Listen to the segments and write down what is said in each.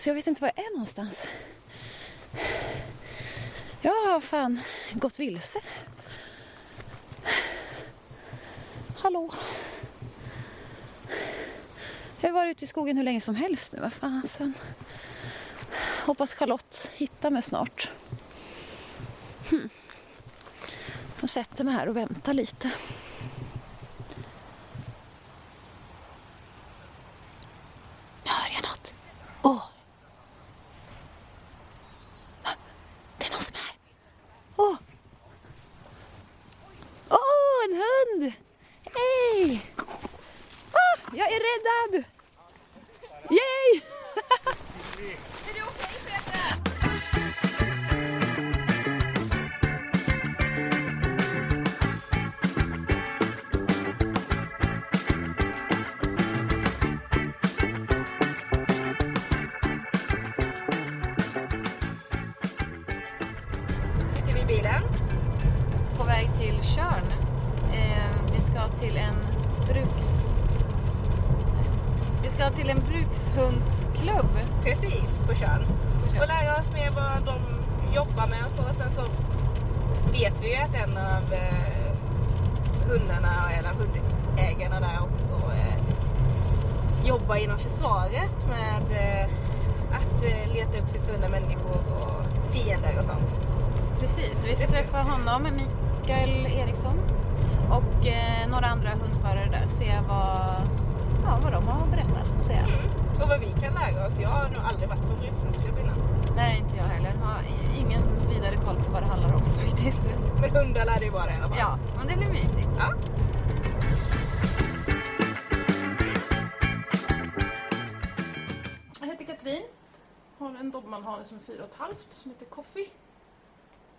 Så jag vet inte var jag är någonstans. Jag har fan gått vilse. Hallå? Jag har varit ute i skogen hur länge som helst nu. Vad fasen. Hoppas Charlotte hittar mig snart. Hmm. Jag sätter mig här och väntar lite. Precis, på Tjörn. Och lära oss mer vad de jobbar med och så. Och sen så vet vi ju att en av eh, hundarna, eller hundägarna där också eh, jobbar inom försvaret med eh, att eh, leta upp försvunna människor och fiender och sånt. Precis, vi ska träffa honom, Mikael Eriksson och eh, några andra hundförare där. Se vad, ja, vad de har berättat och säga. Mm. Och vad vi kan lära oss. Jag har nog aldrig varit på brukshundsklubb innan. Nej, inte jag heller. Har ingen vidare koll på vad det handlar om faktiskt. Men hundar lär det ju vara i alla fall. Ja, men det blir mysigt. Ja. Jag heter Katrin. Har en dobermannhane som är fyra och ett halvt som heter Coffee.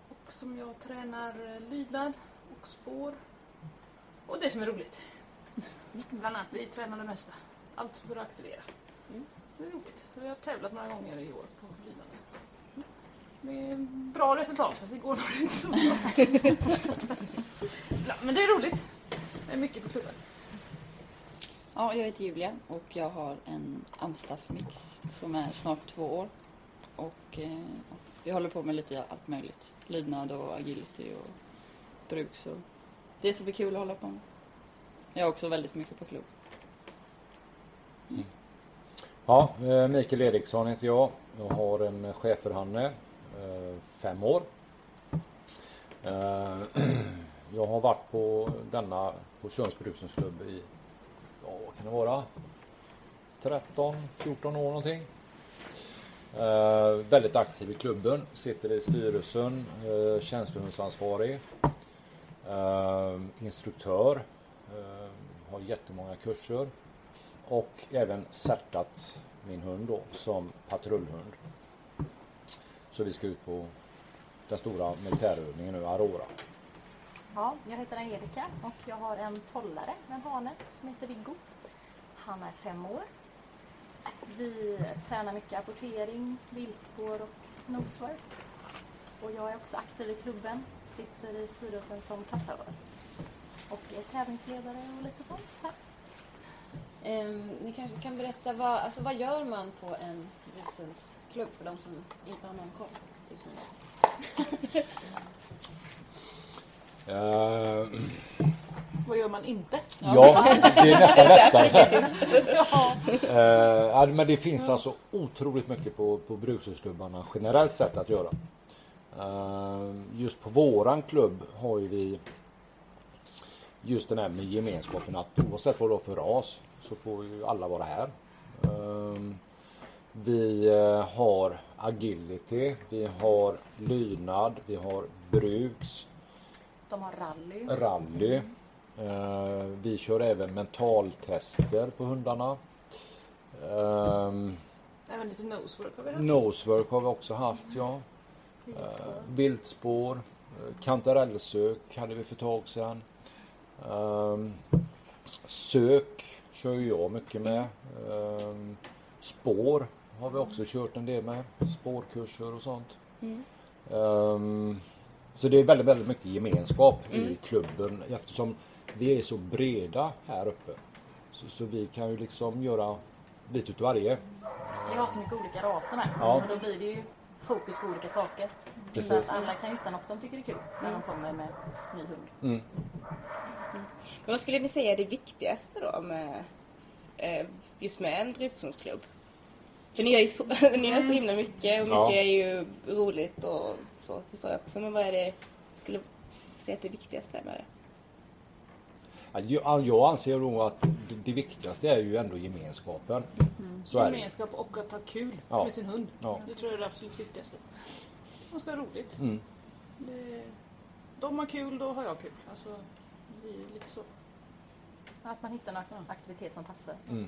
Och som jag tränar lydnad och spår. Och det som är roligt. Bland annat, vi tränar det mesta. Allt för att aktivera. Det är roligt. Så vi har tävlat några gånger i år på lydnaden. Med bra resultat, fast igår var det inte så bra. ja, men det är roligt. Det är mycket på klubben. Ja, jag heter Julia och jag har en Amstaff mix som är snart två år. Och eh, vi håller på med lite allt möjligt. Lydnad och agility och bruk. Så det ska bli kul att hålla på med. Jag är också väldigt mycket på klubb. Ja, eh, Mikael Eriksson heter jag. Jag har en schäferhanne, eh, fem år. Eh, jag har varit på denna på Tjörns i, ja vad kan det vara? 13, 14 år någonting. Väldigt aktiv i klubben, sitter i styrelsen, eh, tjänstehundsansvarig, instruktör, har jättemånga kurser och även Särtat, min hund då som patrullhund. Så vi ska ut på den stora militärövningen nu, Aurora. Ja, jag heter Angelica och jag har en tollare, en hane, som heter Viggo. Han är fem år. Vi tränar mycket apportering, viltspår och nosework. Och jag är också aktiv i klubben, sitter i styrelsen som kassör. Och är tävlingsledare och lite sånt här. Ehm, ni kanske kan berätta vad, alltså, vad gör man på en brukshundsklubb för de som inte har någon koll? Typ som. Eh, Vad gör man inte? ja, det är nästan lättare. Ja. Ja, men det finns alltså otroligt mycket på, på brukshundsklubbarna generellt sett att göra. Eh, just på våran klubb har ju vi just den här med gemenskapen att oavsett vad du har för ras så får ju alla vara här. Eh, vi eh, har agility, vi har lydnad, vi har bruks, De har rally. rally. Eh, vi kör även mentaltester på hundarna. Ehm, Även lite nosework har vi haft. Nosework har vi också haft, ja. Viltspår. Viltspår. Kantarellsök hade vi för ett tag sedan. Ehm, sök kör ju jag mycket med. Ehm, spår har vi också kört en del med. Spårkurser och sånt. Ehm, så det är väldigt, väldigt mycket gemenskap i klubben eftersom vi är så breda här uppe. Så, så vi kan ju liksom göra lite utav varje. Vi har så mycket olika raser med. Ja. Och då blir det ju fokus på olika saker. Så Precis. att alla kan hitta något de tycker är kul när de kommer med ny hund. Mm. Men vad skulle ni säga är det viktigaste då med eh, just med en brukshundsklubb? För ni gör ju så, ni gör så himla mycket och mycket Ja. är ju roligt och så förstår jag också. Men vad är det skulle säga att det viktigaste med det? Ja, Jag, jag anser nog att det, viktigaste är ju ändå gemenskapen. Så är det. Gemenskap och att ha kul Ja. med sin hund. Ja. Det tror jag är det absolut viktigaste. Man ska ha roligt. Mm. Det, de har kul, då har jag kul. Alltså, så. Att man hittar en ak- aktivitet som passar. Mm.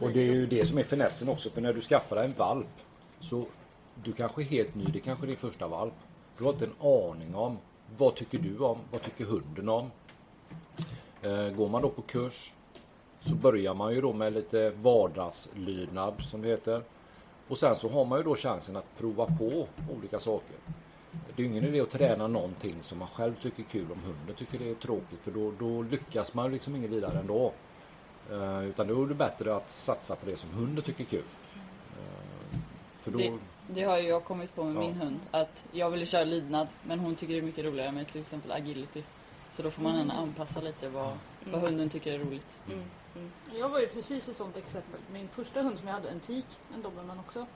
Och det är ju det som är finessen också för när du skaffar dig en valp så du kanske är helt ny, det kanske är din första valp. Du har inte en aning om vad tycker du om, vad tycker hunden om. Eh, går man då på kurs så börjar man ju då med lite vardagslydnad som det heter. Och sen så har man ju då chansen att prova på olika saker. Det är ju ingen idé att träna någonting som man själv tycker är kul om hunden tycker det är tråkigt för då, då lyckas man liksom inget vidare ändå. Eh, utan då är det bättre att satsa på det som hunden tycker är kul. Eh, för då... Det, det har ju jag kommit på med Ja. min hund. Att jag ville köra lydnad men hon tycker det är mycket roligare med till exempel agility. Så då får man gärna anpassa lite vad, vad hunden tycker är roligt. Mm. Mm. Jag var ju precis ett sånt exempel. Min första hund som jag hade, en tik, en dobermann också.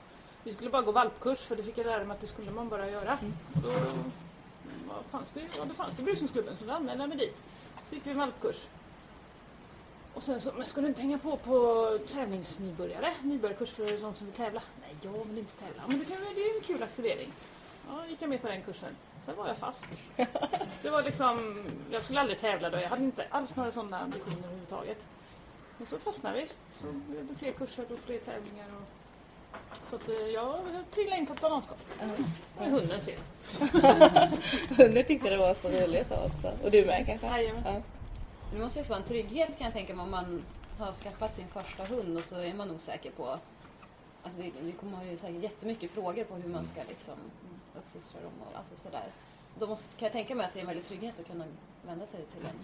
Vi skulle bara gå valpkurs för det fick jag lära mig att det skulle man bara göra. Och då vad fanns det, ja, det fanns det brukshundsklubben så då anmälde jag mig dit. Så gick vi valpkurs. Och sen så, men ska du inte hänga på på tävlingsnybörjare? Nybörjarkurs för de som vill tävla? Nej, jag vill inte tävla. Men du kan, det är ju en kul aktivering. Ja, gick jag med på den kursen. Sen var jag fast. Det var liksom, jag skulle aldrig tävla då. Jag hade inte alls några sådana ambitioner överhuvudtaget. Men så fastnade vi. Så blev det fler kurser och fler tävlingar. Och... Så att eh, jag trillade in på ett bananskal. Med hunden ser. Hunden tyckte det var så roligt också. Och du med kanske? Jajamän. Ja. Det måste ju också vara en trygghet kan jag tänka mig om man har skaffat sin första hund och så är man osäker på Alltså det, det kommer ju säkert jättemycket frågor på hur man ska liksom uppfostra dem och alltså sådär. Då måste, kan jag tänka mig att det är en väldig trygghet att kunna vända sig till en.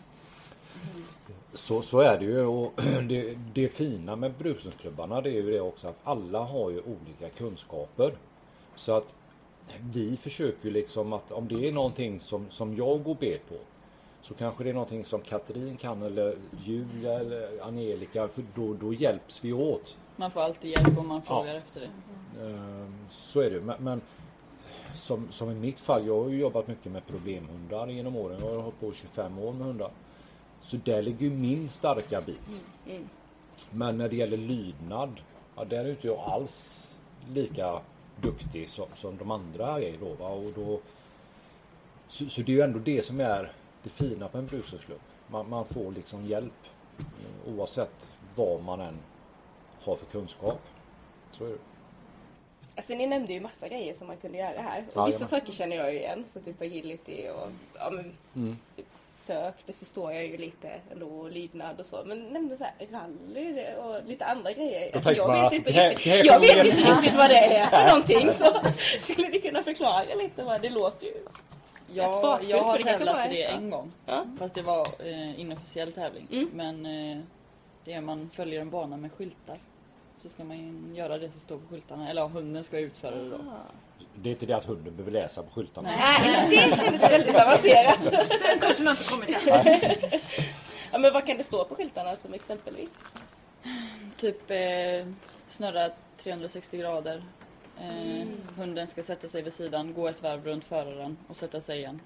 Så, så är det ju och det, det fina med brukshundsklubbarna det är ju det också att alla har ju olika kunskaper. Så att vi försöker ju liksom att om det är någonting som, som jag går bet på så kanske det är någonting som Katrin kan eller Julia eller Angelica för då, då hjälps vi åt. Man får alltid hjälp om man frågar efter det. Ehm, Så är det. Men, men som, som i mitt fall, jag har ju jobbat mycket med problemhundar genom åren. Jag har hållit på 25 år med hundar. Så där ligger ju min starka bit. Mm. Men när det gäller lydnad, ja, där är inte jag alls lika duktig som, som de andra är då. Va? Och då så, så det är ju ändå det som är det fina på en brukshundsklubb. Man, man får liksom hjälp eh, oavsett vad man än har för kunskap. Så är det. Alltså ni nämnde ju massa grejer som man kunde göra här. Och Ja, vissa saker känner jag ju igen. Så typ agility och ja, men, Mm. typ sök, det förstår jag ju lite ändå. Och lydnad och så. Men nämnde så här rally och lite andra grejer. Alltså, jag vet att inte här- riktigt, här jag vet inte riktigt vad det är för någonting. Så skulle ni kunna förklara lite vad det låter ju. Jag, fartfyllt, jag har tävlat i det en gång. Ja. Fast det var eh, inofficiell tävling. Mm. Men eh, det är man följer en bana med skyltar. Så ska man göra det som står på skyltarna. Eller ja, hunden ska utföra det då. Det är inte det att hunden behöver läsa på skyltarna. Nej, det kändes väldigt avancerat. Den kursen har inte kommit än. Ja, men vad kan det stå på skyltarna som exempelvis? Typ eh, snurra 360 grader. Eh, Mm. Hunden ska sätta sig vid sidan, gå ett varv runt föraren och sätta sig igen.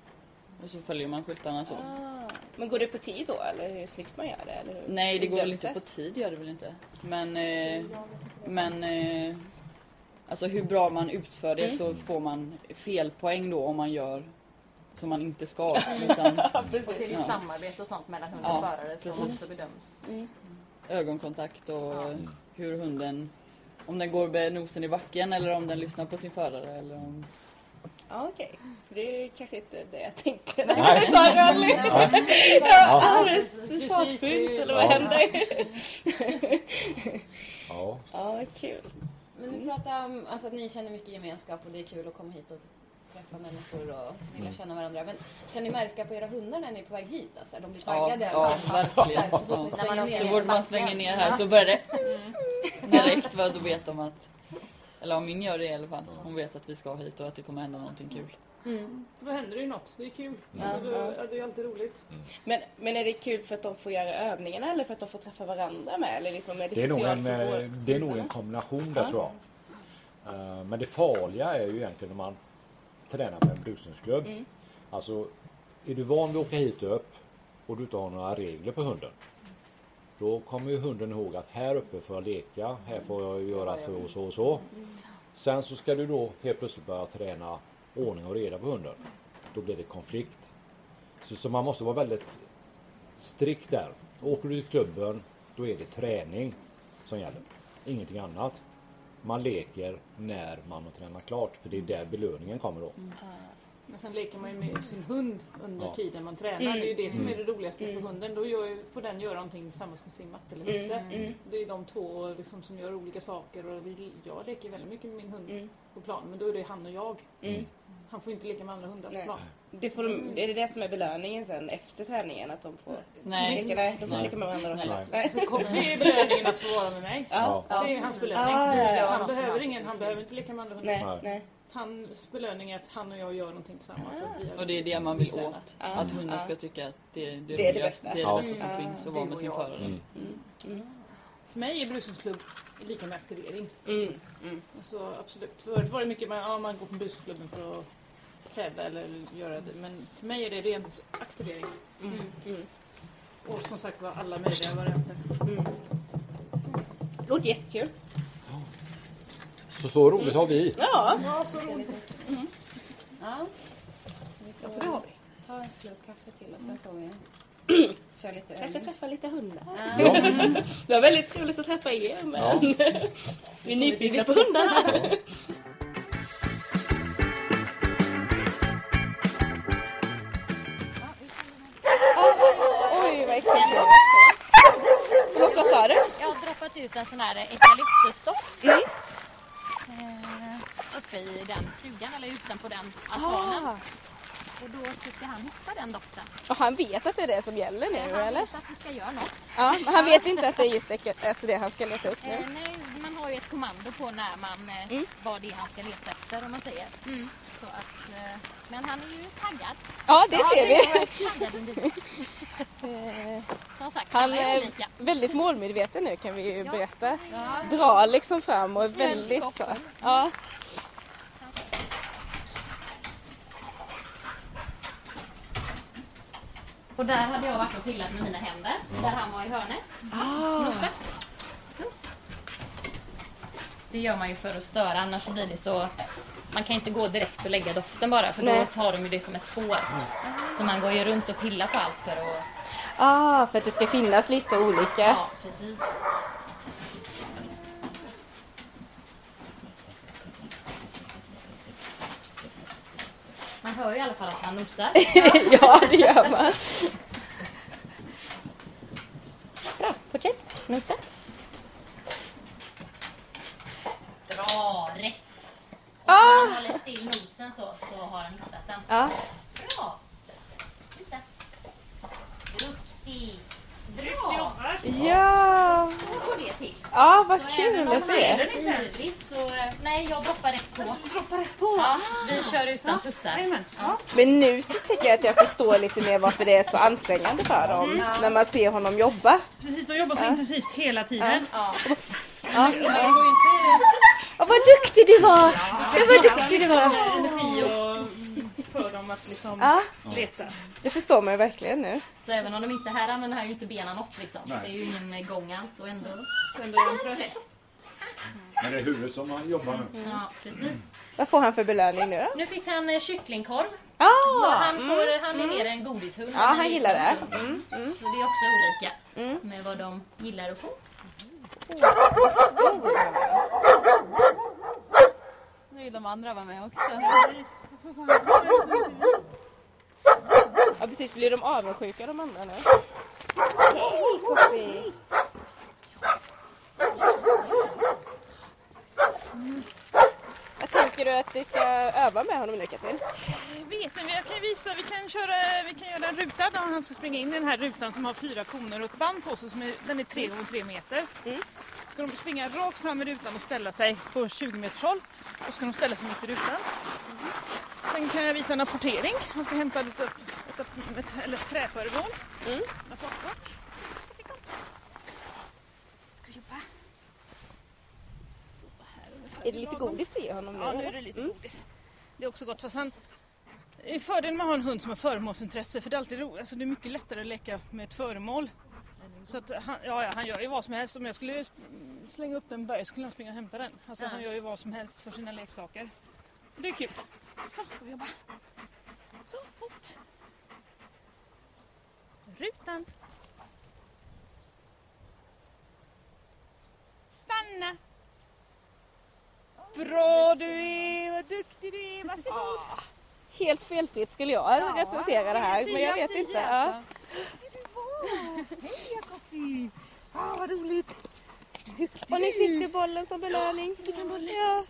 Och så följer man skyltarna så. Ah. Men går det på tid då eller hur snyggt man gör det? Eller hur? Nej, det går väl inte på tid, gör det väl inte. Men, eh, men eh, alltså hur bra man utför det Mm. så får man felpoäng då om man gör som man inte ska. Utan Och så är det ju Ja. samarbete och sånt mellan hund Ja, och förare som precis. också bedöms. Mm. ögonkontakt och Ja. hur hunden, om den går med nosen i backen eller om den lyssnar på sin förare. Eller om, Ja, okej. Det är kanske inte det jag tänkte. Nej. jag sa rally. Ja. Ja, är- eller vad Ja. händer? Ja. Ja, kul. Men du pratar om alltså, att ni känner mycket gemenskap och det är kul att komma hit och träffa människor och vilja Mm. känna varandra. Men kan ni märka på era hundar när ni är på väg hit? Alltså, de blir Ja, taggade? ja, verkligen. Så fort Ja. så fort man svänger ner här så börjar det. direkt. För då vet de att, eller om min gör det i alla fall, hon vet att vi ska hit och att det kommer hända någonting kul. Då händer det ju något. Det är kul. Ja. Alltså, det, ja, det är alltid roligt. Men, men är det kul för att de får göra övningarna eller för att de får träffa varandra med? Eller liksom är det, Det är, nog en, eh, det är nog en kombination där tror jag. Eh, Men det farliga är ju egentligen när man tränar med en brukningsklubb. Mm. Alltså, är du van vid att åka hit upp och du inte har några regler på hunden. Då kommer ju hunden ihåg att här uppe får jag leka, här får jag göra så och så och så. Sen så ska du då helt plötsligt börja träna ordning och reda på hunden. Då blir det konflikt. Så, så man måste vara väldigt strikt där. Åker du till klubben, då är det träning som gäller. Ingenting annat. Man leker när man har tränat klart, för det är där belöningen kommer då. Mm. Men sen leker man ju med sin hund under Ja. tiden man tränar. Mm. Det är ju det som är Mm. det roligaste för hunden. Då gör, får den göra någonting tillsammans med sin matte eller husse. Mm. Det är de två liksom, som gör olika saker. Och vi, jag leker väldigt mycket med min hund Mm. på plan. Men då är det han och jag. Mm. Han får inte leka med andra hundar på Nej. plan. Det får de, är det det som är belöningen sen efter träningen? Att de får Nej. leka? Nej, de får Nej. leka med varandra. Nej. Nej. För Koffe är belöningen att få vara med mig. Ja. Ja. Det är hans belöning. Ah. Han behöver ingen, han behöver inte leka med andra hundar. Nej, Nej. Hans belöning är att han och jag gör någonting tillsammans. Ah. Och, det är det man vill åt. Ja. Att hunden Ja. ska tycka att det, det, Det är det bästa. Det är det bästa som Mm. finns att vara med sin förare. Mm. Mm. För mig är brusningsklubb lika med aktivering. Mm. Mm. Alltså, absolut. Förut var det mycket man, ja, man går på brusklubben för att tävla eller göra det. Men för mig är det rent aktivering. Mm. Mm. Och som sagt var alla möjliga varianter. Mm. Låter jättekul. Så så roligt har vi. Ja. Ja, så roligt. ja. Ja, för det har vi. Ta en slurk kaffe till och Sen så. får vi köra lite Kanske öl. träffa lite hundar. Ja. Det var väldigt trevligt att träffa er men Ja. vi är nyfikna på hundarna. Ja. Oj vad. Förlåt vad sa du? Jag har droppat ut en sån här eukalyptusdoft. Mm. Eh, uppe i den stugan eller ute på den altanen. Ah. Och då så ska han hitta den doften. Och han vet att det är det som gäller nu Eh, han eller? vet att vi ska göra något. Ja, men han vet inte att det är just det, alltså det han ska leta upp Eh, nu. nej, man har ju ett kommando på när man, eh, Mm. vad det är han ska leta efter om man säger. Mm. Så att, eh, men han är ju taggad. Ja det ser vi. individ. Som sagt, Han är olika. väldigt målmedveten nu kan vi ju Ja. berätta. Ja. Drar liksom fram och är väldigt så. Ja. Och där hade jag varit och pillat med mina händer. Där han var i hörnet. Nosse. Nos. Det gör man ju för att störa annars blir det så... Man kan inte gå direkt och lägga doften bara för då Nej. tar de ju det som ett spår. Så man går ju runt och pillar på allt för att... Ah, för att det ska finnas lite olika. Ja, precis. Man hör ju i alla fall att han nosar. ja, det gör man. Bra, fortsätt. Nosa. Bra, rätt. Och Ah. om man håller still nosen så, så har han hittat den. Ja. Bra. Visa. Duktig. Bra. Ja, Så går det till. ja vad Så är se. ivrig så... eh, Nej, jag droppar rätt på. Droppa rätt på. Ja, vi kör utan tussar. Ja. Men nu så tycker jag att jag förstår lite mer varför det är så ansträngande för dem när man ser honom jobba. Precis, de jobbar så intensivt hela tiden. Ja. Ja. Inte Åh, vad duktig du var! Ja, vad duktig du var! energi och för dem att liksom Ja, leta. det förstår man ju verkligen nu. Så även om de inte här använder här ju inte benen något liksom. Nej. Det är ju ingen gång alls och ändå. Sen blir de trött. Men det är huvudet som man jobbar nu. Ja, precis. Vad får han för belöning nu då? Nu fick han eh, kycklingkorv. Ah, Så han, får, han är mer en godishund. Ja, Han han är gillar det. liksom så. Mm, mm. Så det är också olika Mm. med vad de gillar att få. Nu vill de andra vara med också. Ja precis, blir de avundsjuka de andra nu? Hej Koppi! Vad tänker du att vi ska öva med honom nu Katrin? vet ni, jag kan visa, vi kan, köra, vi kan göra en ruta där han ska springa in i den här rutan som har fyra koner och ett band på sig som är, den är 3 gånger 3 meter. Mm. Ska de springa rakt fram i rutan och ställa sig på 20 meters håll och ska de ställa sig mitt i rutan. Sen kan jag visa en apportering. Han ska hämta lite, ett, ett, ett, eller ett träföremål. Mm vi jobba? Så här ungefär. Är det lite godis till honom nu? Ja, nu är det lite Mm. godis. Det är också gott fast han... Det är fördelen med att ha en hund som har föremålsintresse för det är alltid roligt. Alltså det är mycket lättare att leka med ett föremål. Så att han, ja, ja, han gör ju vad som helst. Om jag skulle slänga upp den berg skulle han springa och hämta den. Alltså han gör ju vad som helst för sina leksaker. Det är kul. Så, ska vi jobba. Så, fort. Rutan. Stanna. Bra du är, vad duktig du är. Varsågod. Helt felfritt skulle jag recensera det här men jag vet inte. Ja. Hej Jakobi! Ah, vad roligt! Och nu fick du bollen som belöning. Ja,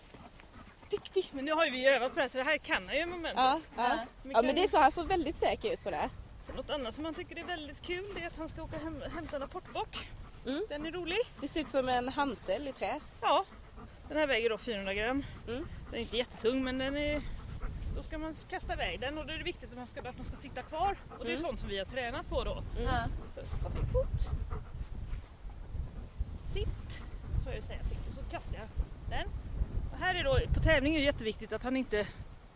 Duktig! Men nu har ju vi övat på det här så det här kan han ju momentet. ja, ja. ja men det är så, han såg väldigt säker ut på det. Så något annat som han tycker är väldigt kul är att han ska åka hem, hämta en rapportbock. Mm. Den är rolig. Det ser ut som en hantel i trä. Ja, den här väger då 400 gram. Mm. Den är inte jättetung men den är... Då ska man kasta iväg den och då är det viktigt att man ska, att man ska sitta kvar. Och det är Mm. sånt som vi har tränat på då. Ja. Så stoppar vi fot. Sitt. Så jag säga sitt och så kastar jag den. Och här är då, på tävling är det jätteviktigt att han inte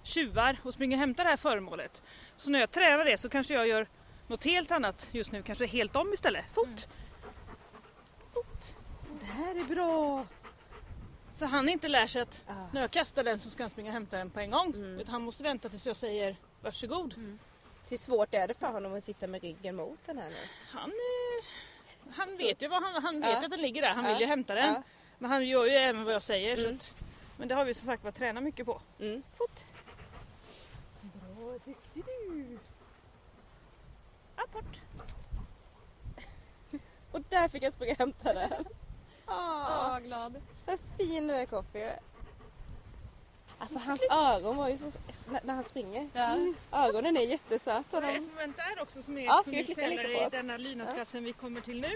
tjuvar och springer och hämtar det här föremålet. Så när jag tränar det så kanske jag gör något helt annat just nu, kanske helt om istället. Fot! Fot! Det här är bra! Så han inte lär sig att Ah. när jag kastar den så ska han springa och hämta den på en gång. Mm. Utan han måste vänta tills jag säger varsågod. Hur svårt är det för honom att sitta med ryggen mot den här nu? Han, eh, han vet ju vad han, han vet Ja. att den ligger där. Han Ja. vill ju hämta den. Ja. Men han gör ju även vad jag säger. Mm. Att, men det har vi som sagt var tränat mycket på. Mm. Fot. Bra, duktig du. Apport. Och där fick jag springa och hämta den. Ja, Åh, vad glad. vad fin du är Coffee. Alltså hans ögon var ju så, när- när han springer. Ja. Ögonen är jättesöta. Är ett De... moment där också som är Ja, som vi vi tävlar i denna lydnadsklassen vi kommer till nu.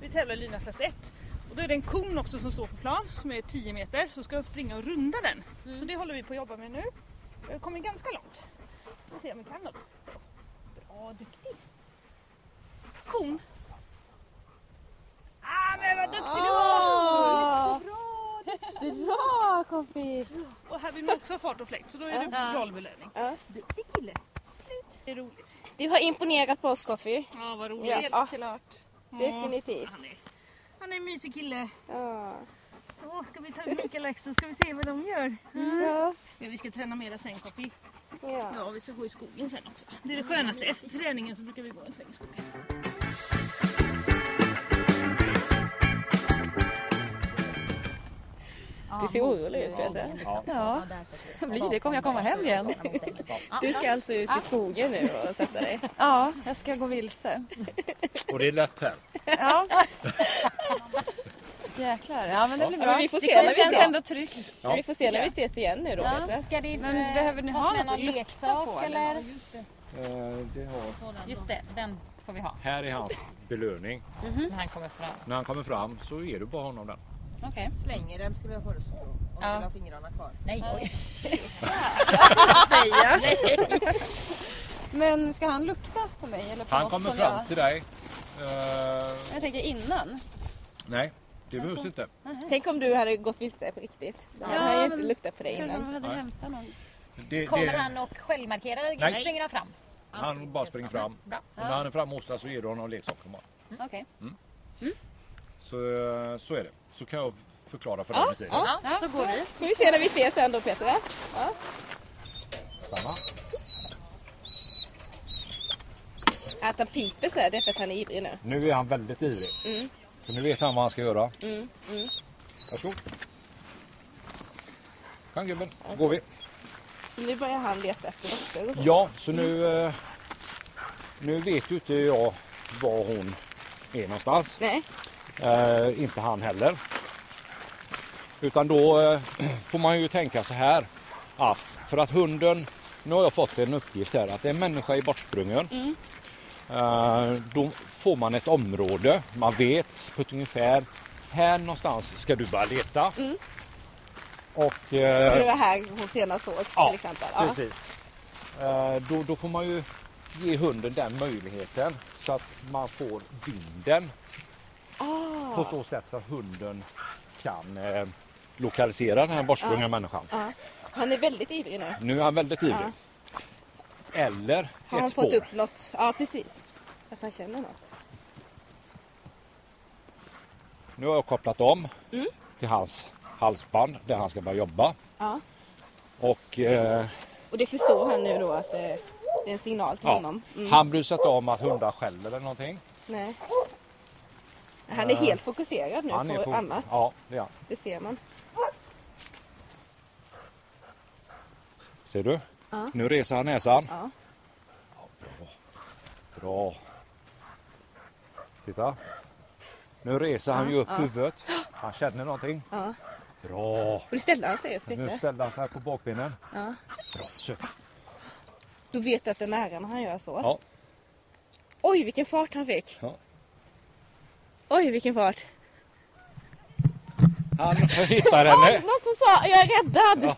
Vi tävlar i lydnadsklass 1. Och då är det en kon också som står på plan som är 10 meter så ska han springa och runda den. Så det håller vi på att jobba med nu. Vi har kommit ganska långt. Vi får se om vi kan något. Bra, duktig. Kon. Ah men vad duktig du var! Åh, Bra! Coffee! Och här vill man också ha fart och fläkt så då är det Ja. bra belöning. Ja. Duktig kille. Det är roligt. Du har imponerat på oss Coffee. Ja vad roligt. Ja. Helt klart. Ja, Definitivt. Han är, han är en mysig kille. Ja. Så ska vi ta Mikael och Axel ska vi se vad de gör. Ja. Ja, vi ska träna mera sen Kopi. ja. Ja, vi ska gå i skogen sen också. Det är det skönaste. Efter träningen så brukar vi gå en sväng i skogen. Du ser orolig ut Peter. Ja. Ja, det blir det. Kommer jag komma hem igen? Du ska alltså ut i skogen nu och sätta dig. Ja, jag ska gå vilse. Och det är lätt här. Ja. Jäklar. Ja, men det blir Ja, bra. men vi får det se vi känns ser. ändå tryggt. Ja. Vi får se när vi ses igen nu då Ja, ska det Men eh, behöver ni ha något att lukta leksak på, eller? eller? Eh, det har... Just det, den får vi ha Här är hans belöning. när han kommer fram. När han kommer fram så ger du bara honom den. Okej. Slänger den skulle jag föreslå. Om Ja. du vill ha fingrarna kvar. Nej, oj. säga. Men ska han lukta på mig? Eller på Han kommer fram jag... till dig. Eh, Jag tänker innan. nej, det behövs inte. Tänk om du hade gått vilse på riktigt. Då hade Ja, han ju inte luktat på dig innan. hade. Det, Kommer det, han och självmarkerar? Nej. Springer han fram? han bara springer fram. Bra. Och när han är framme hos dig så ger du honom leksaker bara. Okej. Så, eh, så är det. Så kan jag förklara för dig med tiden. ja. Ja, så går vi. Får vi se när vi ses sen då Peter. va? Stanna. Att han piper så här, det är för att han är ivrig nu. Nu är han väldigt ivrig. Mm. Så nu vet han vad han ska göra. Mm. Mm. Varsågod. Kom gubben, så går vi. Så nu börjar han leta efter så. Ja, så nu, eh, nu vet ju inte jag var hon är någonstans. Nej. Eh, inte han heller. Utan då eh, får man ju tänka så här att för att hunden, nu har jag fått en uppgift här att är en människa i bortsprungen. Eh, Då får man ett område, man vet på ett ungefär här någonstans ska du börja leta. Och eh, Det var här hon senast sågs Ja, till exempel. Ja. Precis. Eh, Då, då får man ju ge hunden den möjligheten så att man får vinden Ah. på så sätt så att hunden kan eh, lokalisera den här bortsprungna människan. Ja. Han är väldigt ivrig nu. Nu är han väldigt ivrig. Eller Har ett han spår. fått upp något? Ja precis. Att han känner något. Nu har jag kopplat om Mm. till hans halsband där han ska börja jobba. Ja. Och eh, Och det förstår han nu då att det är en signal till ja, honom. Mm. han bryr sig inte om att hundar skäller eller någonting. Nej. Han är helt fokuserad nu på på- annat. Ja, det är han. Det ser man. Ser du? Ja. Nu reser han näsan. Ja. bra. Bra. Titta. Nu reser han ju upp huvudet. Han känner någonting. Ja. Bra. Och nu ställer han sig upp Nu lite. ställer han sig här på bakbenen. Ja. Bra. Så. Då vet du att det är nära när han gör så. Ja. Oj vilken fart han fick. Ja. Oj vilken fart. Han hittar henne. Vad som sa, jag är räddad. Ja.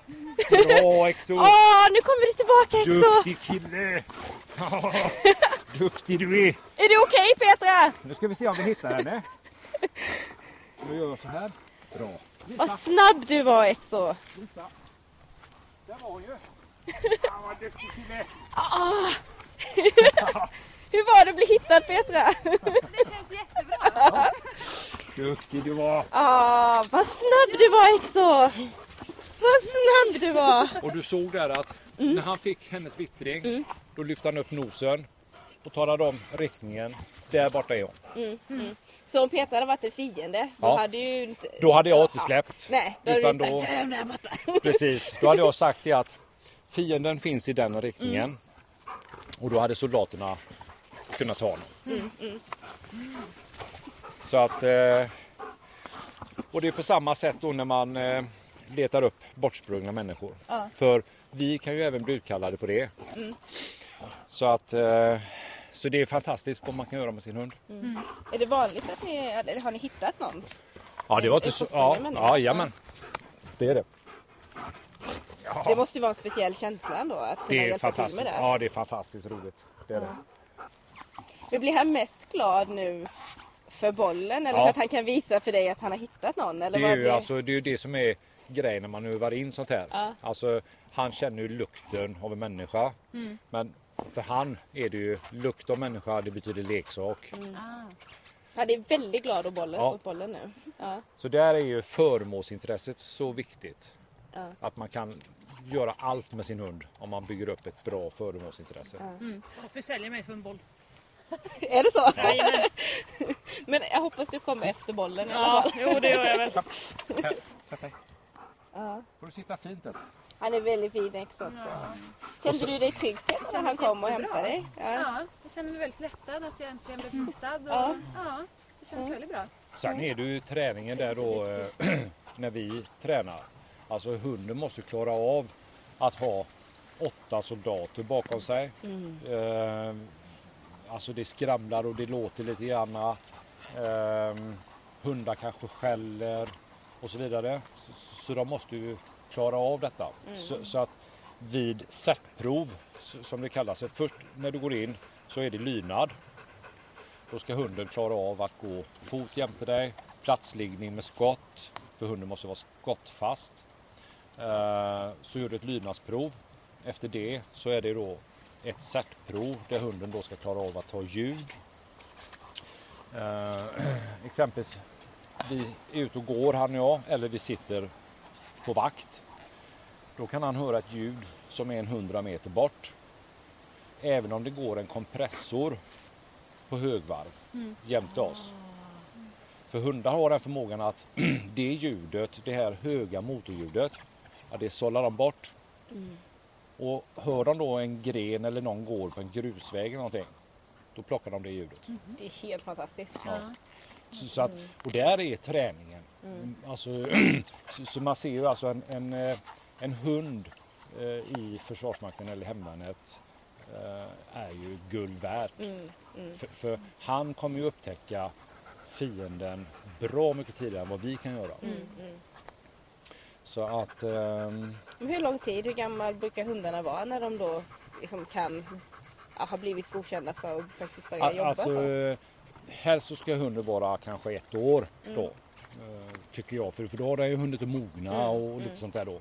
Bra Exo. Åh, nu kommer du tillbaka Exo. Duktig kille. Duktig du är. Är det okej Petra? Nu ska vi se om vi hittar henne. Nu gör så här. Bra. Vad snabb du var Exo. Där var hon ju. Ja, vad duktig kille. Hur var det att bli hittad Petra? Det känns jättebra. Duktig du var. Ah, vad snabb du var Exo. Vad snabb du var. Och du såg där att när han fick hennes vittring då lyfte han upp nosen och talade om riktningen. Där borta är hon. Så om Petra hade varit en fiende, då Ja. hade ju inte... Då hade jag inte släppt. Nej, då hade Utan du sagt då- "Töm där borta. Precis, då hade jag sagt det att fienden finns i den riktningen. Och då hade soldaterna kunnat ta honom. Så att... Eh, och det är på samma sätt då när man eh, letar upp bortsprungna människor. För vi kan ju även bli utkallade på det. Så att... Eh, så det är fantastiskt vad man kan göra med sin hund. Är det vanligt att ni, eller har ni hittat någon? Ja, det var inte så... Ja, ja, jajamän. Det är det. Det måste ju vara en speciell känsla ändå att kunna Det är hjälpa till fantastiskt. med det. Ja, det är fantastiskt roligt. Det är det. Men blir han mest glad nu för bollen eller Ja. för att han kan visa för dig att han har hittat någon? Eller Det vad är, ju, blir... alltså, det är ju det som är grejen när man övar in sånt här. Ja. Alltså, han känner ju lukten av en människa. Men för han är det ju lukt av människa, det betyder leksak. Han är väldigt glad åt bollen, Ja. åt bollen nu. Ja. Så där är ju föremålsintresset så viktigt. Ja. Att man kan göra allt med sin hund om man bygger upp ett bra föremålsintresse. Jag försäljer mig för en boll. Är det så? Jajamän. Men jag hoppas du kommer efter bollen i alla Ja, fall. jo det gör jag väl. Sätt dig. Ja. Får du sitta fint där. Han är väldigt fin också. Kände du dig trygg när han kom och hämtade dig? Ja. Ja, jag känner mig väldigt lättad att jag äntligen blev hittad. Och, Ja. ja. det känns väldigt bra. Sen är det ju träningen där då eh, när vi tränar. Alltså hunden måste klara av att ha åtta soldater bakom sig. Eh, alltså det skramlar och det låter lite grann. Eh, hundar kanske skäller och så vidare. Så, så de måste ju klara av detta. Så, så att vid certprov som det kallas, först när du går in så är det lydnad. Då ska hunden klara av att gå fot jämte dig, platsliggning med skott, för hunden måste vara skottfast. Eh, Så gör du ett lydnadsprov. Efter det så är det då ett certprov där hunden då ska klara av att ta ljud. Eh, Exempelvis, vi är ute och går han och jag, eller vi sitter på vakt. Då kan han höra ett ljud som är en 100 meter bort. Även om det går en kompressor på högvarv jämte oss. För hundar har den förmågan att det ljudet, det här höga motorljudet, ja, det sållar de bort. Och hör de då en gren eller någon går på en grusväg eller någonting, då plockar de det ljudet. Det är helt fantastiskt. Så, så att, och där är träningen Alltså, så, så man ser ju alltså en, en, eh, en hund eh, i Försvarsmakten eller hemvärnet eh, är ju guld värt. Mm, mm. För, för han kommer ju upptäcka fienden bra mycket tidigare än vad vi kan göra. Mm, mm. Så att Men hur lång tid, hur gammal brukar hundarna vara när de då liksom kan ja, ha blivit godkända för att faktiskt börja jobba alltså, så? helst så ska hunden vara kanske ett år Mm. då. eh, Tycker jag, för, för då har den ju hunnit att mogna Mm, och lite mm. sånt där då.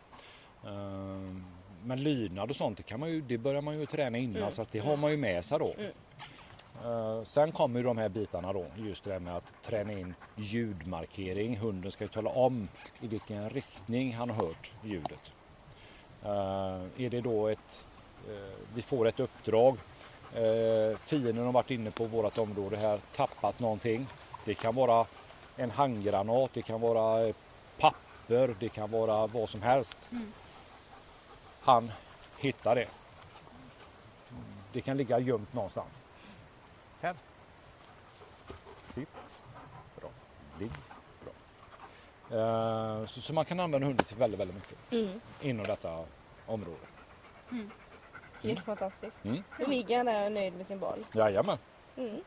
Ehm, Men lydnad och sånt, det, kan man ju, det börjar man ju träna innan Mm, så att det har man ju med sig då. Mm. Eh, sen kommer ju de här bitarna då, just det här med att träna in ljudmarkering. Hunden ska ju tala om i vilken riktning han har hört ljudet. Eh, är det då ett, eh, vi får ett uppdrag, fienden har varit inne på vårt område här, tappat någonting. Det kan vara en handgranat, det kan vara papper, det kan vara vad som helst. Han hittar det. Det kan ligga gömt någonstans. Sitt. Bra. Ligg. Bra. Eh, så, så man kan använda hunden till väldigt, väldigt mycket Mm. inom detta område. Helt fantastiskt. Mm. Ligger han där och är nöjd med sin boll. Jajamän. Mm.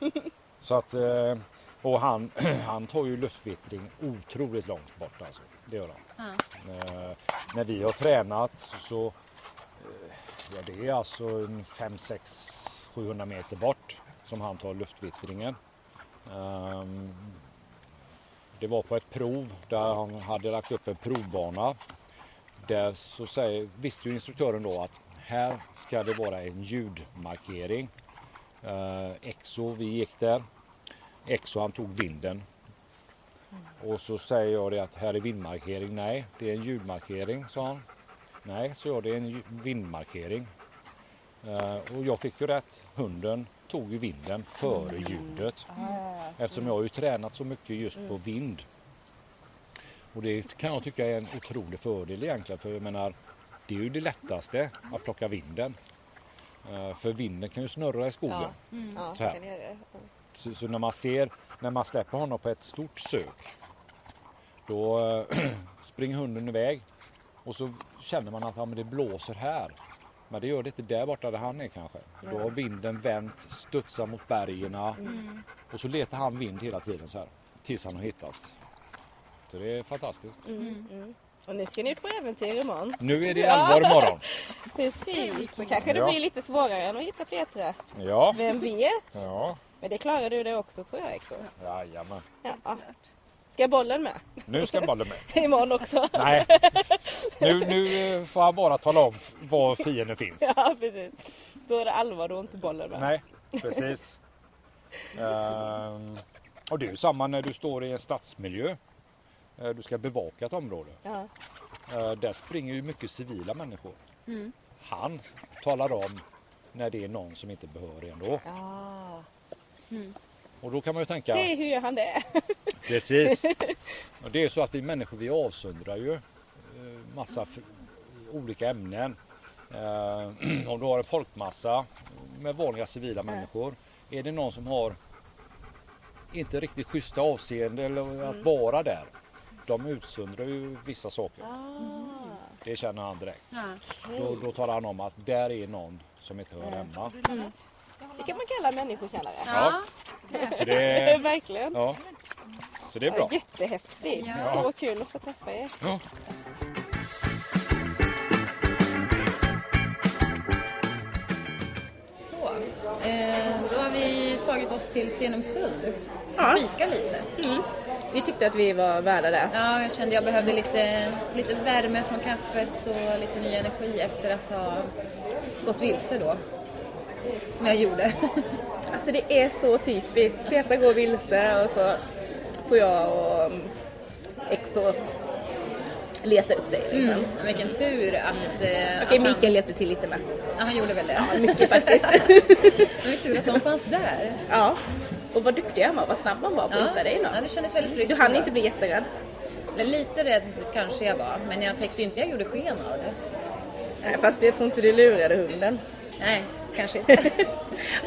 Så att, eh, och han, han tar ju luftvittring otroligt långt bort alltså. Det gör han. Eh, när vi har tränat så, så eh, ja, det är alltså 5, 6, 700 meter bort som han tar luftvittringen. Ehm, det var på ett prov där han hade lagt upp en provbana. Där så säger, visste ju instruktören då att här ska det vara en ljudmarkering. Uh, Exo, vi gick där. Exo han tog vinden. Och så säger jag det att här är vindmarkering. Nej, det är en ljudmarkering, sa han. Nej, så jag, det är en vindmarkering. Ehm, och jag fick ju rätt. Hunden tog ju vinden före ljudet. Eftersom jag har ju tränat så mycket just på vind. Och det kan jag tycka är en otrolig fördel egentligen. För jag menar, det är ju det lättaste att plocka vinden. Eh, för vinden kan ju snurra i skogen. Ja, Så här. kan jag göra. Så, så när man ser, när man släpper honom på ett stort sök, då eh, springer hunden iväg och så känner man att ja, men det blåser här. Men det gör det inte där borta där han är kanske. Då har vinden vänt, studsar mot bergen och så letar han vind hela tiden så här tills han har hittat. Så det är fantastiskt. Mm, mm. Och nu ska ni ut på äventyr imorgon. Nu är det allvar imorgon. Precis, så kanske det Ja. blir lite svårare än att hitta Petra. Ja, Vem vet? ja, Men det klarar du det också tror jag också. jajamän. Ja. Ska bollen med? Nu ska bollen med. Imorgon också. Nej, nu, nu eh, får han bara tala om var fienden finns. Ja, precis. Då är det allvar, då är inte bollen med. Nej, precis. Ehm, och det är ju samma när du står i en stadsmiljö. Eh, Du ska bevaka ett område. Ja. Eh, Där springer ju mycket civila människor. Mm. Han talar om när det är någon som inte behöver ändå. Ah. Och då kan man ju tänka, Det är hur gör han det? precis. Och det är så att vi människor vi avsöndrar ju eh, massa olika ämnen. Eh, Om du har en folkmassa med vanliga civila människor. Är det någon som har inte riktigt schyssta avseende eller att vara där. De utsöndrar ju vissa saker. Det känner han direkt. Då, då talar han om att där är någon som inte hör hemma. Det kan man kalla människokännare. Ja. Så det, Verkligen. ja. Så det är bra. Jättehäftigt. Ja. Så kul att få träffa er. Ja. Så, eh, då har vi tagit oss till Stenungsund. Ja. Fika lite. Vi tyckte att vi var värda det. Ja, jag kände jag behövde lite, lite värme från kaffet och lite ny energi efter att ha gått vilse då. Som jag gjorde. Alltså det är så typiskt. Petra går vilse och så får jag och um, Exo leta upp dig. Liksom. Mm. Vilken tur att... Eh, Okej, han- Mikael hjälpte till lite med. Ja, han gjorde väl det. Mycket faktiskt. Det var tur att de fanns där. ja. Och vad duktig han var, vad snabb han var på att hitta dig ja, då. det kändes väldigt tryggt. Du hann inte bli jätterädd. Men Lite rädd kanske jag var, men jag tyckte inte jag gjorde sken av det. Nej, fast jag tror inte du lurade hunden. Nej, kanske inte.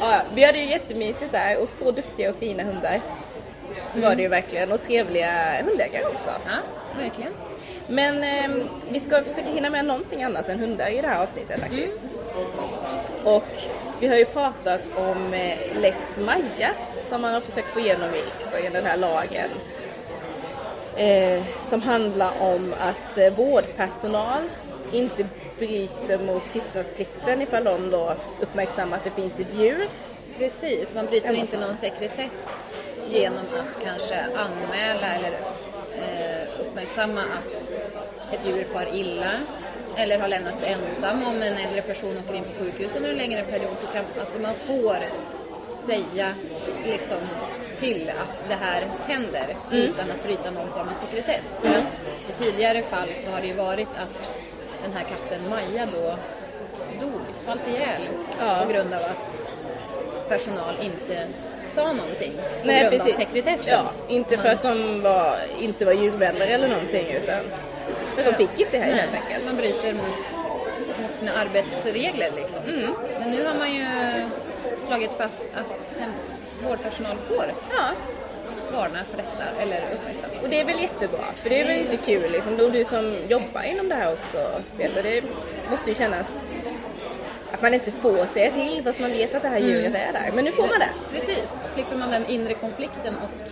ja, vi hade ju jättemysigt där och så duktiga och fina hundar. Det var det ju verkligen och trevliga hundägare också. Ja, verkligen. Men eh, vi ska försöka hinna med någonting annat än hundar i det här avsnittet faktiskt. Och vi har ju pratat om eh, Lex Maja som man har försökt få igenom i riksdagen, den här lagen. Eh, som handlar om att eh, vårdpersonal inte bryter mot tystnadsplikten ifall de då uppmärksammar att det finns ett djur. Precis, man bryter inte någon sekretess genom att kanske anmäla eller eh, uppmärksamma att ett djur far illa eller har lämnats ensam om en äldre person åker in på sjukhus under en längre period så kan alltså man får säga liksom till att det här händer utan att bryta någon form av sekretess. För att i tidigare fall så har det ju varit att den här katten Maja då dog, svalt ihjäl Ja. på grund av att personal inte sa någonting på Nej, grund precis. av sekretessen. Ja, inte för att de var, inte var djurvänner eller någonting utan för att de fick inte det här Nej, helt enkelt. man bryter mot, mot sina arbetsregler liksom. Mm. Men nu har man ju slagit fast att vårdpersonal får Ja, varna för detta eller uppmärksamma. och det är väl jättebra för det är väl inte kul liksom. Då du som jobbar inom det här också Peter, det måste ju kännas att man inte får säga till fast man vet att det här Mm. djuret är där. Men nu får man det. Precis, slipper man den inre konflikten och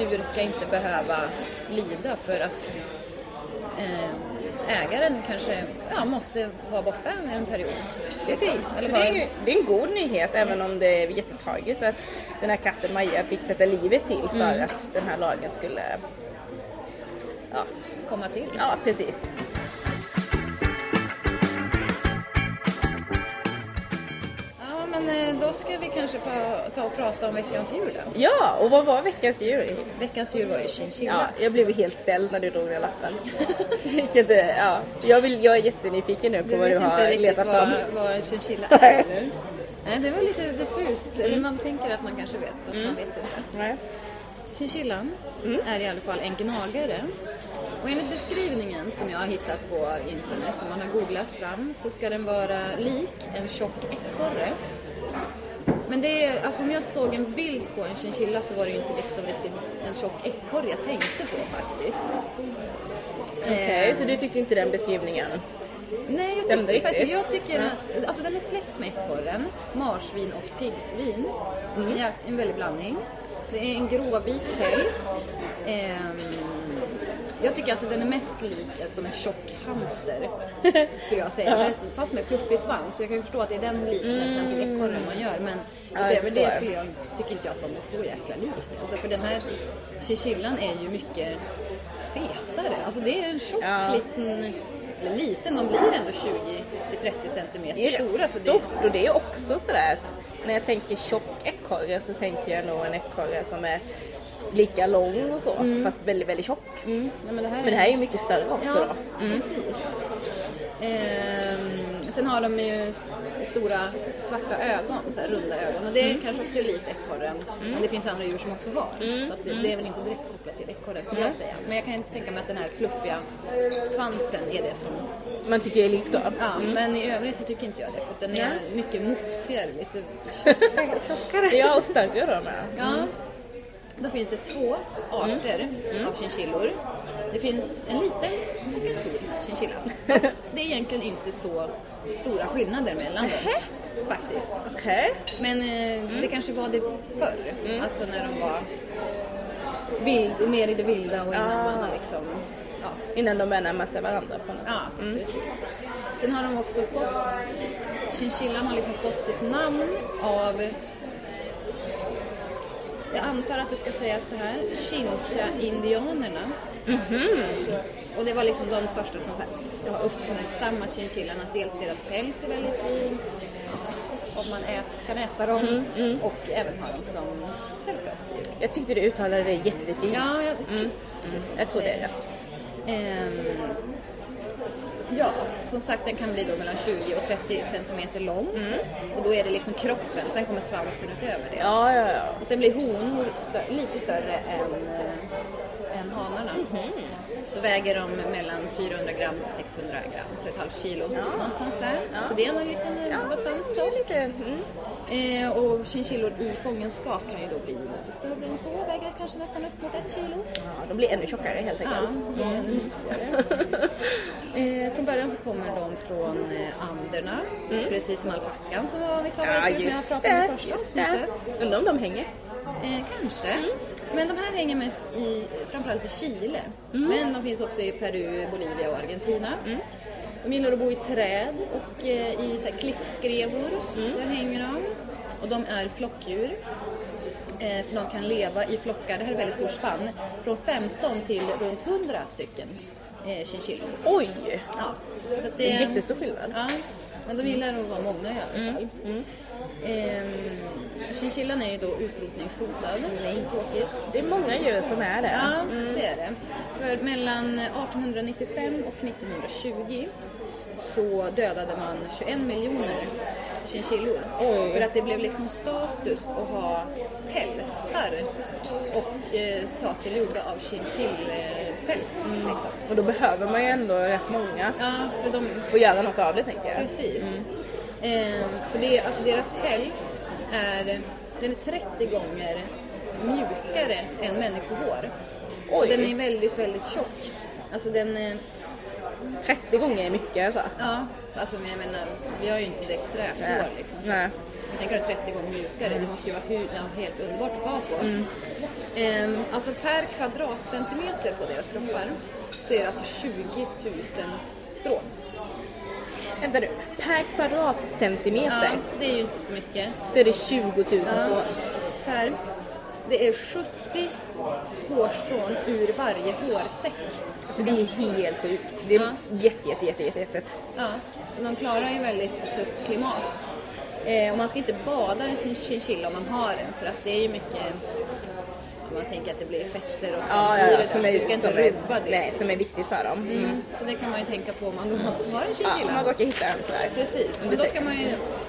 djur ska inte behöva lida för att eh, ägaren kanske ja, måste vara borta en period. Precis, så det, är ju, det är en god nyhet även om det är jättetragiskt att den här katten Maja fick sätta livet till för Mm. att den här lagen skulle... Ja, komma till. ja precis. Då ska vi kanske ta och prata om veckans djur då. Ja, och vad var veckans djur? Veckans djur var ju chinchilla. Ja, jag blev helt ställd när du drog den lappen. Jag, inte, ja, jag, vill, jag är jättenyfiken nu på Du vad du vet inte har riktigt letat vad, fram. vad en chinchilla är eller? Nej, det var lite diffust. Eller man tänker att man kanske vet, fast man vet inte. Nej. Chinchillan är i alla fall en gnagare. Och enligt beskrivningen som jag har hittat på internet, när man har googlat fram, så ska den vara lik en tjock ekorre. Men det är, alltså om jag såg en bild på en chinchilla så var det ju inte liksom riktigt en tjock ekorre jag tänkte på faktiskt. Okej, Eh, så du tyckte inte den beskrivningen? Nej, jag tycker, faktiskt, riktigt? jag tycker att alltså den är släkt med ekorren, marsvin och piggsvin. Mm. En väldig blandning. Det är en gråvit päls. Ehm, jag tycker alltså den är mest lik som en tjock hamster, skulle jag säga. Fast med fluffig svans, så jag kan ju förstå att det är den liknelsen till ekorren man gör. Men Mm. Ja, utöver det skulle jag, tycker inte jag att de är så jäkla lika. Alltså för den här chinchillan är ju mycket fetare. Alltså det är en tjock Ja. liten, liten, de blir ändå 20 till 30 centimeter Det är stora. rätt det, stort och det är också sådär att när jag tänker tjock ekorre så tänker jag nog en ekorre som är lika lång och så, fast väldigt, väldigt tjock. mm, ja, men det här Men det här är ju mycket större också Ja, då. Mm. precis. Ehm, sen har de ju stora svarta ögon, så här runda ögon. Och det är kanske också likt ekorren. Men det finns andra djur som också har. Så att det, det är väl inte direkt kopplat till ekorren skulle jag säga. Men jag kan tänka mig att den här fluffiga svansen är det som... Man tycker är likt då. Ja, men i övrigt så tycker inte jag det. För att den är mycket mufsigare, lite tjockare. Ja, och större då med. Ja. Då finns det två arter av chinchillor. Det finns en liten och en stor chinchilla. Fast det är egentligen inte så stora skillnader mellan dem. Faktiskt. Okej. Men eh, det kanske var det förr. Alltså när de var vild, mer i det vilda och innan man har liksom... Ja, Innan de är närmar sig varandra på något Ja, precis. Sen har de också fått, chinchillan har liksom fått sitt namn av, jag antar att det ska sägas så här, Chincha-indianerna. Och det var liksom de första som så här, ska ha uppmärksammat chinchillan, att dels deras päls är väldigt fin, om man ät, kan äta dem, och även ha dem som sällskapsdjur. Jag tyckte du uttalade det jättefint. Ja, jag tror Mm. det så Jag tror det är säger. rätt. Ja, som sagt den kan bli då mellan 20 och 30 centimeter lång. Och då är det liksom kroppen, sen kommer svansen utöver det. Ja, ja, ja. Och sen blir honor stö- lite större än, äh, än hanarna. Så väger de mellan 400 gram till 600 gram, så ett halvt kilo någonstans där. Så det är en liten ja. Det är lite, mm. Eh, och chinchillor i fångenskap kan ju då bli lite större än så, väger kanske nästan upp mot ett kilo. Ja, de blir ännu tjockare helt Ja, enkelt. är ännu mysigare. eh, från början så kommer de från eh, Anderna, precis som alpackan som var vi klarade Mm. Ja, när jag pratade om i första avsnittet. Undrar om de hänger. Eh, kanske. Men de här hänger mest i, framförallt i Chile. Mm. Men de finns också i Peru, Bolivia och Argentina. De gillar att bo i träd och eh, i så här, klippskrevor. Mm. Där hänger de. Och de är flockdjur. Eh, så de kan leva i flockar, det här är väldigt stor spann, från 15 till runt 100 stycken eh, chinchillor. Oj! Ja, så att Det är jättestor skillnad. Ja, men de gillar att vara många i alla fall. Ehm, chinchillan är ju då utrotningshotad. Nej. Tråkigt. Det är många djur som är det. Ja, det är det. För mellan 1895 och 1920 så dödade man 21 miljoner chinchillor. För att det blev liksom status att ha pälsar och eh, saker gjorda av chinchillpäls. Liksom. Och då behöver man ju ändå rätt många Ja, för de, göra något av det tänker jag. Precis. Eh, för det, alltså deras päls är, den är 30 gånger mjukare än människohår. Och den är väldigt, väldigt tjock. Alltså den, eh, 30 gånger är mycket alltså. ja, alltså men jag menar, vi har ju inte direkt strävt hår liksom. Så Nej. jag tänker att 30 gånger mjukare, det måste ju vara hu- ja, helt underbart att ta på. Eh, alltså per kvadratcentimeter på deras kroppar så är det alltså 20 000 strån. Vänta nu, per kvadratcentimeter Ja, det är ju inte så mycket. så är det 20 000 Ja. strån. Så här, det är 70 hårstrån ur varje hårsäck. Alltså det är helt sjukt. Det är Ja. jätte, jätte, jätte, jätte, jätte. Ja, så de klarar ju väldigt tufft klimat. Eh, och man ska inte bada i sin chinchilla om man har en för att det är ju mycket man tänker att det blir fetter och sånt Ja, ja, ja, som du är, ska inte som är, rubba det. Nej, som är viktigt för dem. Mm. Mm, så det kan man ju tänka på om man då har en Ja, chinchilla. man råkar hitta en sådär. Precis, men då ska man ju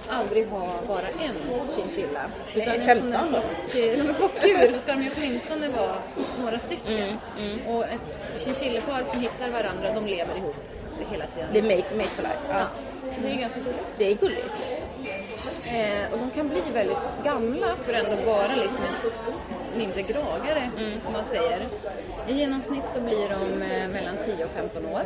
aldrig ha bara en chinchilla. Nej, eftersom 15 de då. flock- de är flockdjur så ska de ju åtminstone vara några stycken. Mm, Och ett chinchillapar som hittar varandra, de lever ihop hela tiden. Det är make, make for life. Ja, det är ganska gulligt. Det är gulligt. Eh, och de kan bli väldigt gamla för att ändå vara liksom en mindre gragare om man säger. I genomsnitt så blir de eh, mellan 10 och 15 år.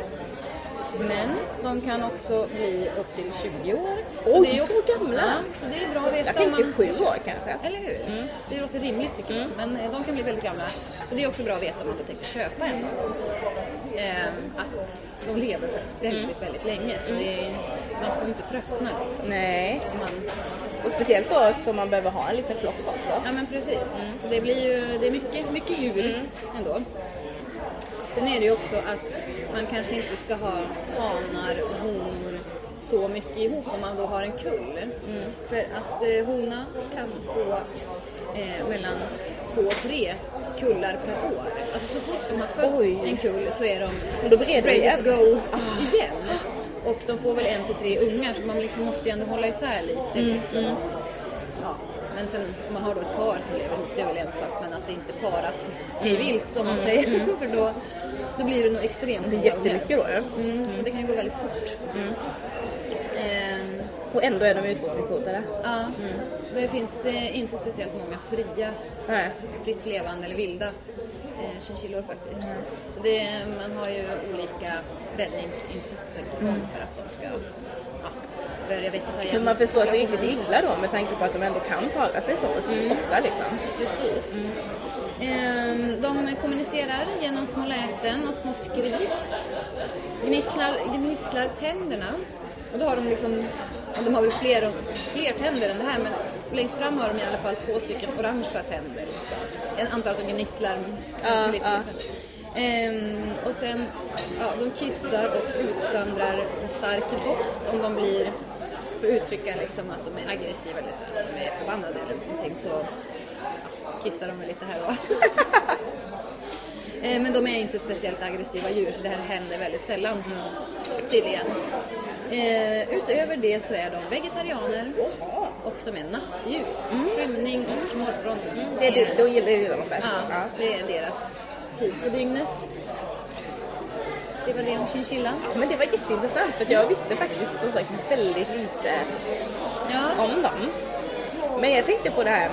Men de kan också bli upp till 20 år. Oj, det är ju så gamla? Ja, så det är bra att veta. Jag tänkte man- sju år kanske. Eller hur? Det låter rimligt tycker jag. Men eh, de kan bli väldigt gamla. Så det är också bra att veta om man då tänker köpa en. Eh, att de lever faktiskt väldigt, väldigt länge. Så är, man får inte tröttna liksom. Nej. Man, Och speciellt då som man behöver ha en liten flock också. Ja men precis. Så det blir ju det är mycket, mycket djur ändå. Sen är det ju också att man kanske inte ska ha hanar och honor så mycket ihop om man då har en kull. För att eh, hona kan få eh, mellan två och tre kullar per år. Alltså så fort de har fött Oj. en kull så är de Och då bereder ready to go igen. Och de får väl en till tre ungar så man liksom måste ju ändå hålla isär lite. Liksom. Ja, men sen om man har då ett par som lever ihop, det är väl en sak, men att det inte paras hej vilt som man säger, för då, då blir det nog extremt många Jättemycket då ju. ungar. Mm, så det kan ju gå väldigt fort. Ehm, Och ändå är de utrotningshotade. ja, det finns eh, inte speciellt många fria, Nej. fritt levande eller vilda eh, chinchillor faktiskt. Så det, man har ju olika räddningsinsatser på gång för att de ska ja, börja växa igen. Men man förstår att det är riktigt illa då med tanke på att de ändå kan para sig så ofta liksom. Precis. Ehm, De kommunicerar genom små läten och små skrik. Gnisslar, gnisslar tänderna. Och då har de liksom, de har väl fler, fler tänder än det här men längst fram har de i alla fall två stycken orangea tänder. Liksom. Jag antar att de gnisslar med lite tänder. Ehm, och sen, ja, de kissar och utsöndrar en stark doft om de blir, för att uttrycka liksom att de är aggressiva eller de är förbannade eller någonting så ja, kissar de väl lite här och var. Eh, Men de är inte speciellt aggressiva djur så det här händer väldigt sällan tydligen. Eh, utöver det så är de vegetarianer och de är nattdjur. Skymning och morgon. Det är det, då gillar det de bäst. Ja, Ja. det är deras tid på dygnet. Det var det om chinchilla. Men det var jätteintressant för jag visste faktiskt som sagt väldigt lite Ja, om dem. Men jag tänkte på det här,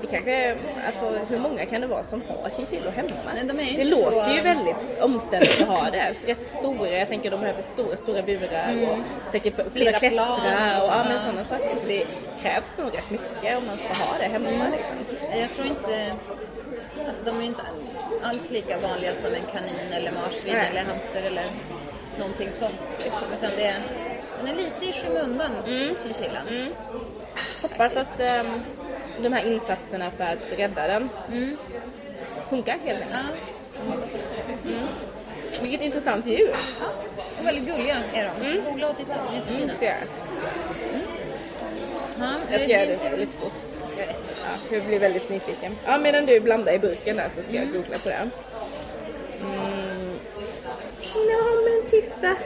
vi kanske, alltså hur många kan det vara som har chinchillor hemma? Nej, de det låter så- ju väldigt omständigt att ha det. Rätt stora, jag tänker de behöver stora, stora burar och säkert kunna klättra plan och ja, men sådana saker. Så det krävs nog rätt mycket om man ska ha det hemma liksom. Jag tror inte... Alltså de är ju inte alls lika vanliga som en kanin eller marsvin Nej. eller hamster eller någonting sånt. Liksom. Utan det är, den är lite i skymundan, chinchillan. Hoppas att ehm, de här insatserna för att rädda den funkar helt enkelt. Ja, det. Vilket intressant djur. Och väldigt gulliga är de. Googla och titta, de är jättefina. Mm, jag. Ja, är Jag ska det göra det lite fort. Gör det. Ja, jag blir väldigt nyfiken. Ja, medan du blandar i burken där så ska jag googla på det. Mm. Ja, men titta!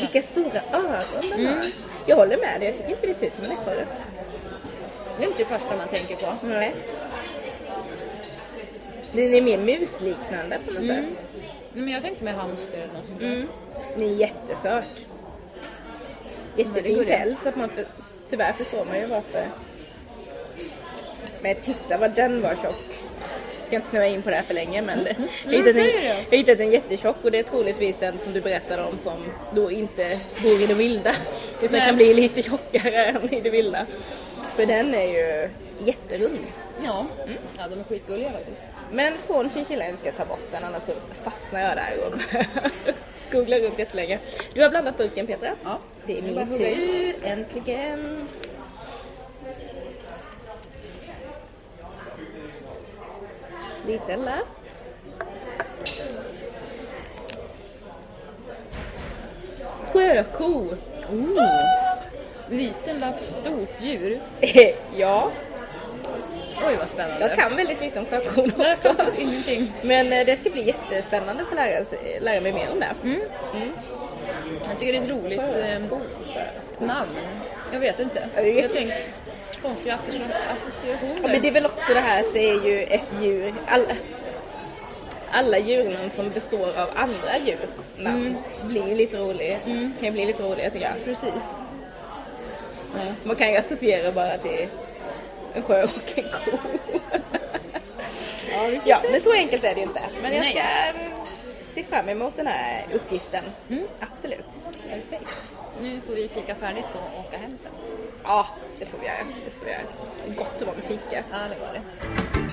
Vilka stora öron den har. Jag håller med dig, jag tycker inte det ser ut som en ekorre. Det är inte det första man tänker på. Nej. Den är mer musliknande på något sätt. Men jag tänkte med hamster eller något sånt. Mm. Den är jättesöt. Jättefin päls, så att man för, tyvärr förstår man ju varför. Men titta vad den var tjock. Jag ska inte snöa in på det här för länge men Mm. jag, hittade en, det är det. jag har hittat en jättetjock och det är troligtvis den som du berättade om som då inte bor i det vilda. Utan Nej. kan bli lite tjockare än i det vilda. För den är ju jätterund. Ja. ja, de är skitgulliga faktiskt. Men från chinchillan, ska jag ta bort den annars så fastnar jag där och googlar runt jättelänge. Du har blandat burken Petra. Ja. Det är min tur, äntligen. Lite där. Sjöko! Liten lapp, stort djur. ja, Oj vad spännande. jag kan väldigt lite om jag också. fattar ingenting. Men eh, det ska bli jättespännande att få lära, lära mig mer om det. Jag tycker det är ett roligt eh, namn. Jag vet inte. Jag tänker konstiga associ- associationer. Ja, men det är väl också det här att det är ju ett djur. Alla, alla djuren som består av andra djurs namn blir ju lite roliga. Kan ju bli lite roliga tycker jag. Precis. Ja. Man kan ju associera bara till en sjö och en ko. ja, men så enkelt är det ju inte. Men jag ska mm, se fram emot den här uppgiften. Absolut. Perfekt. Nu får vi fika färdigt och åka hem sen. Ja, det får vi göra. Det får vi göra. Gott att vara med fika. Ja, det var det.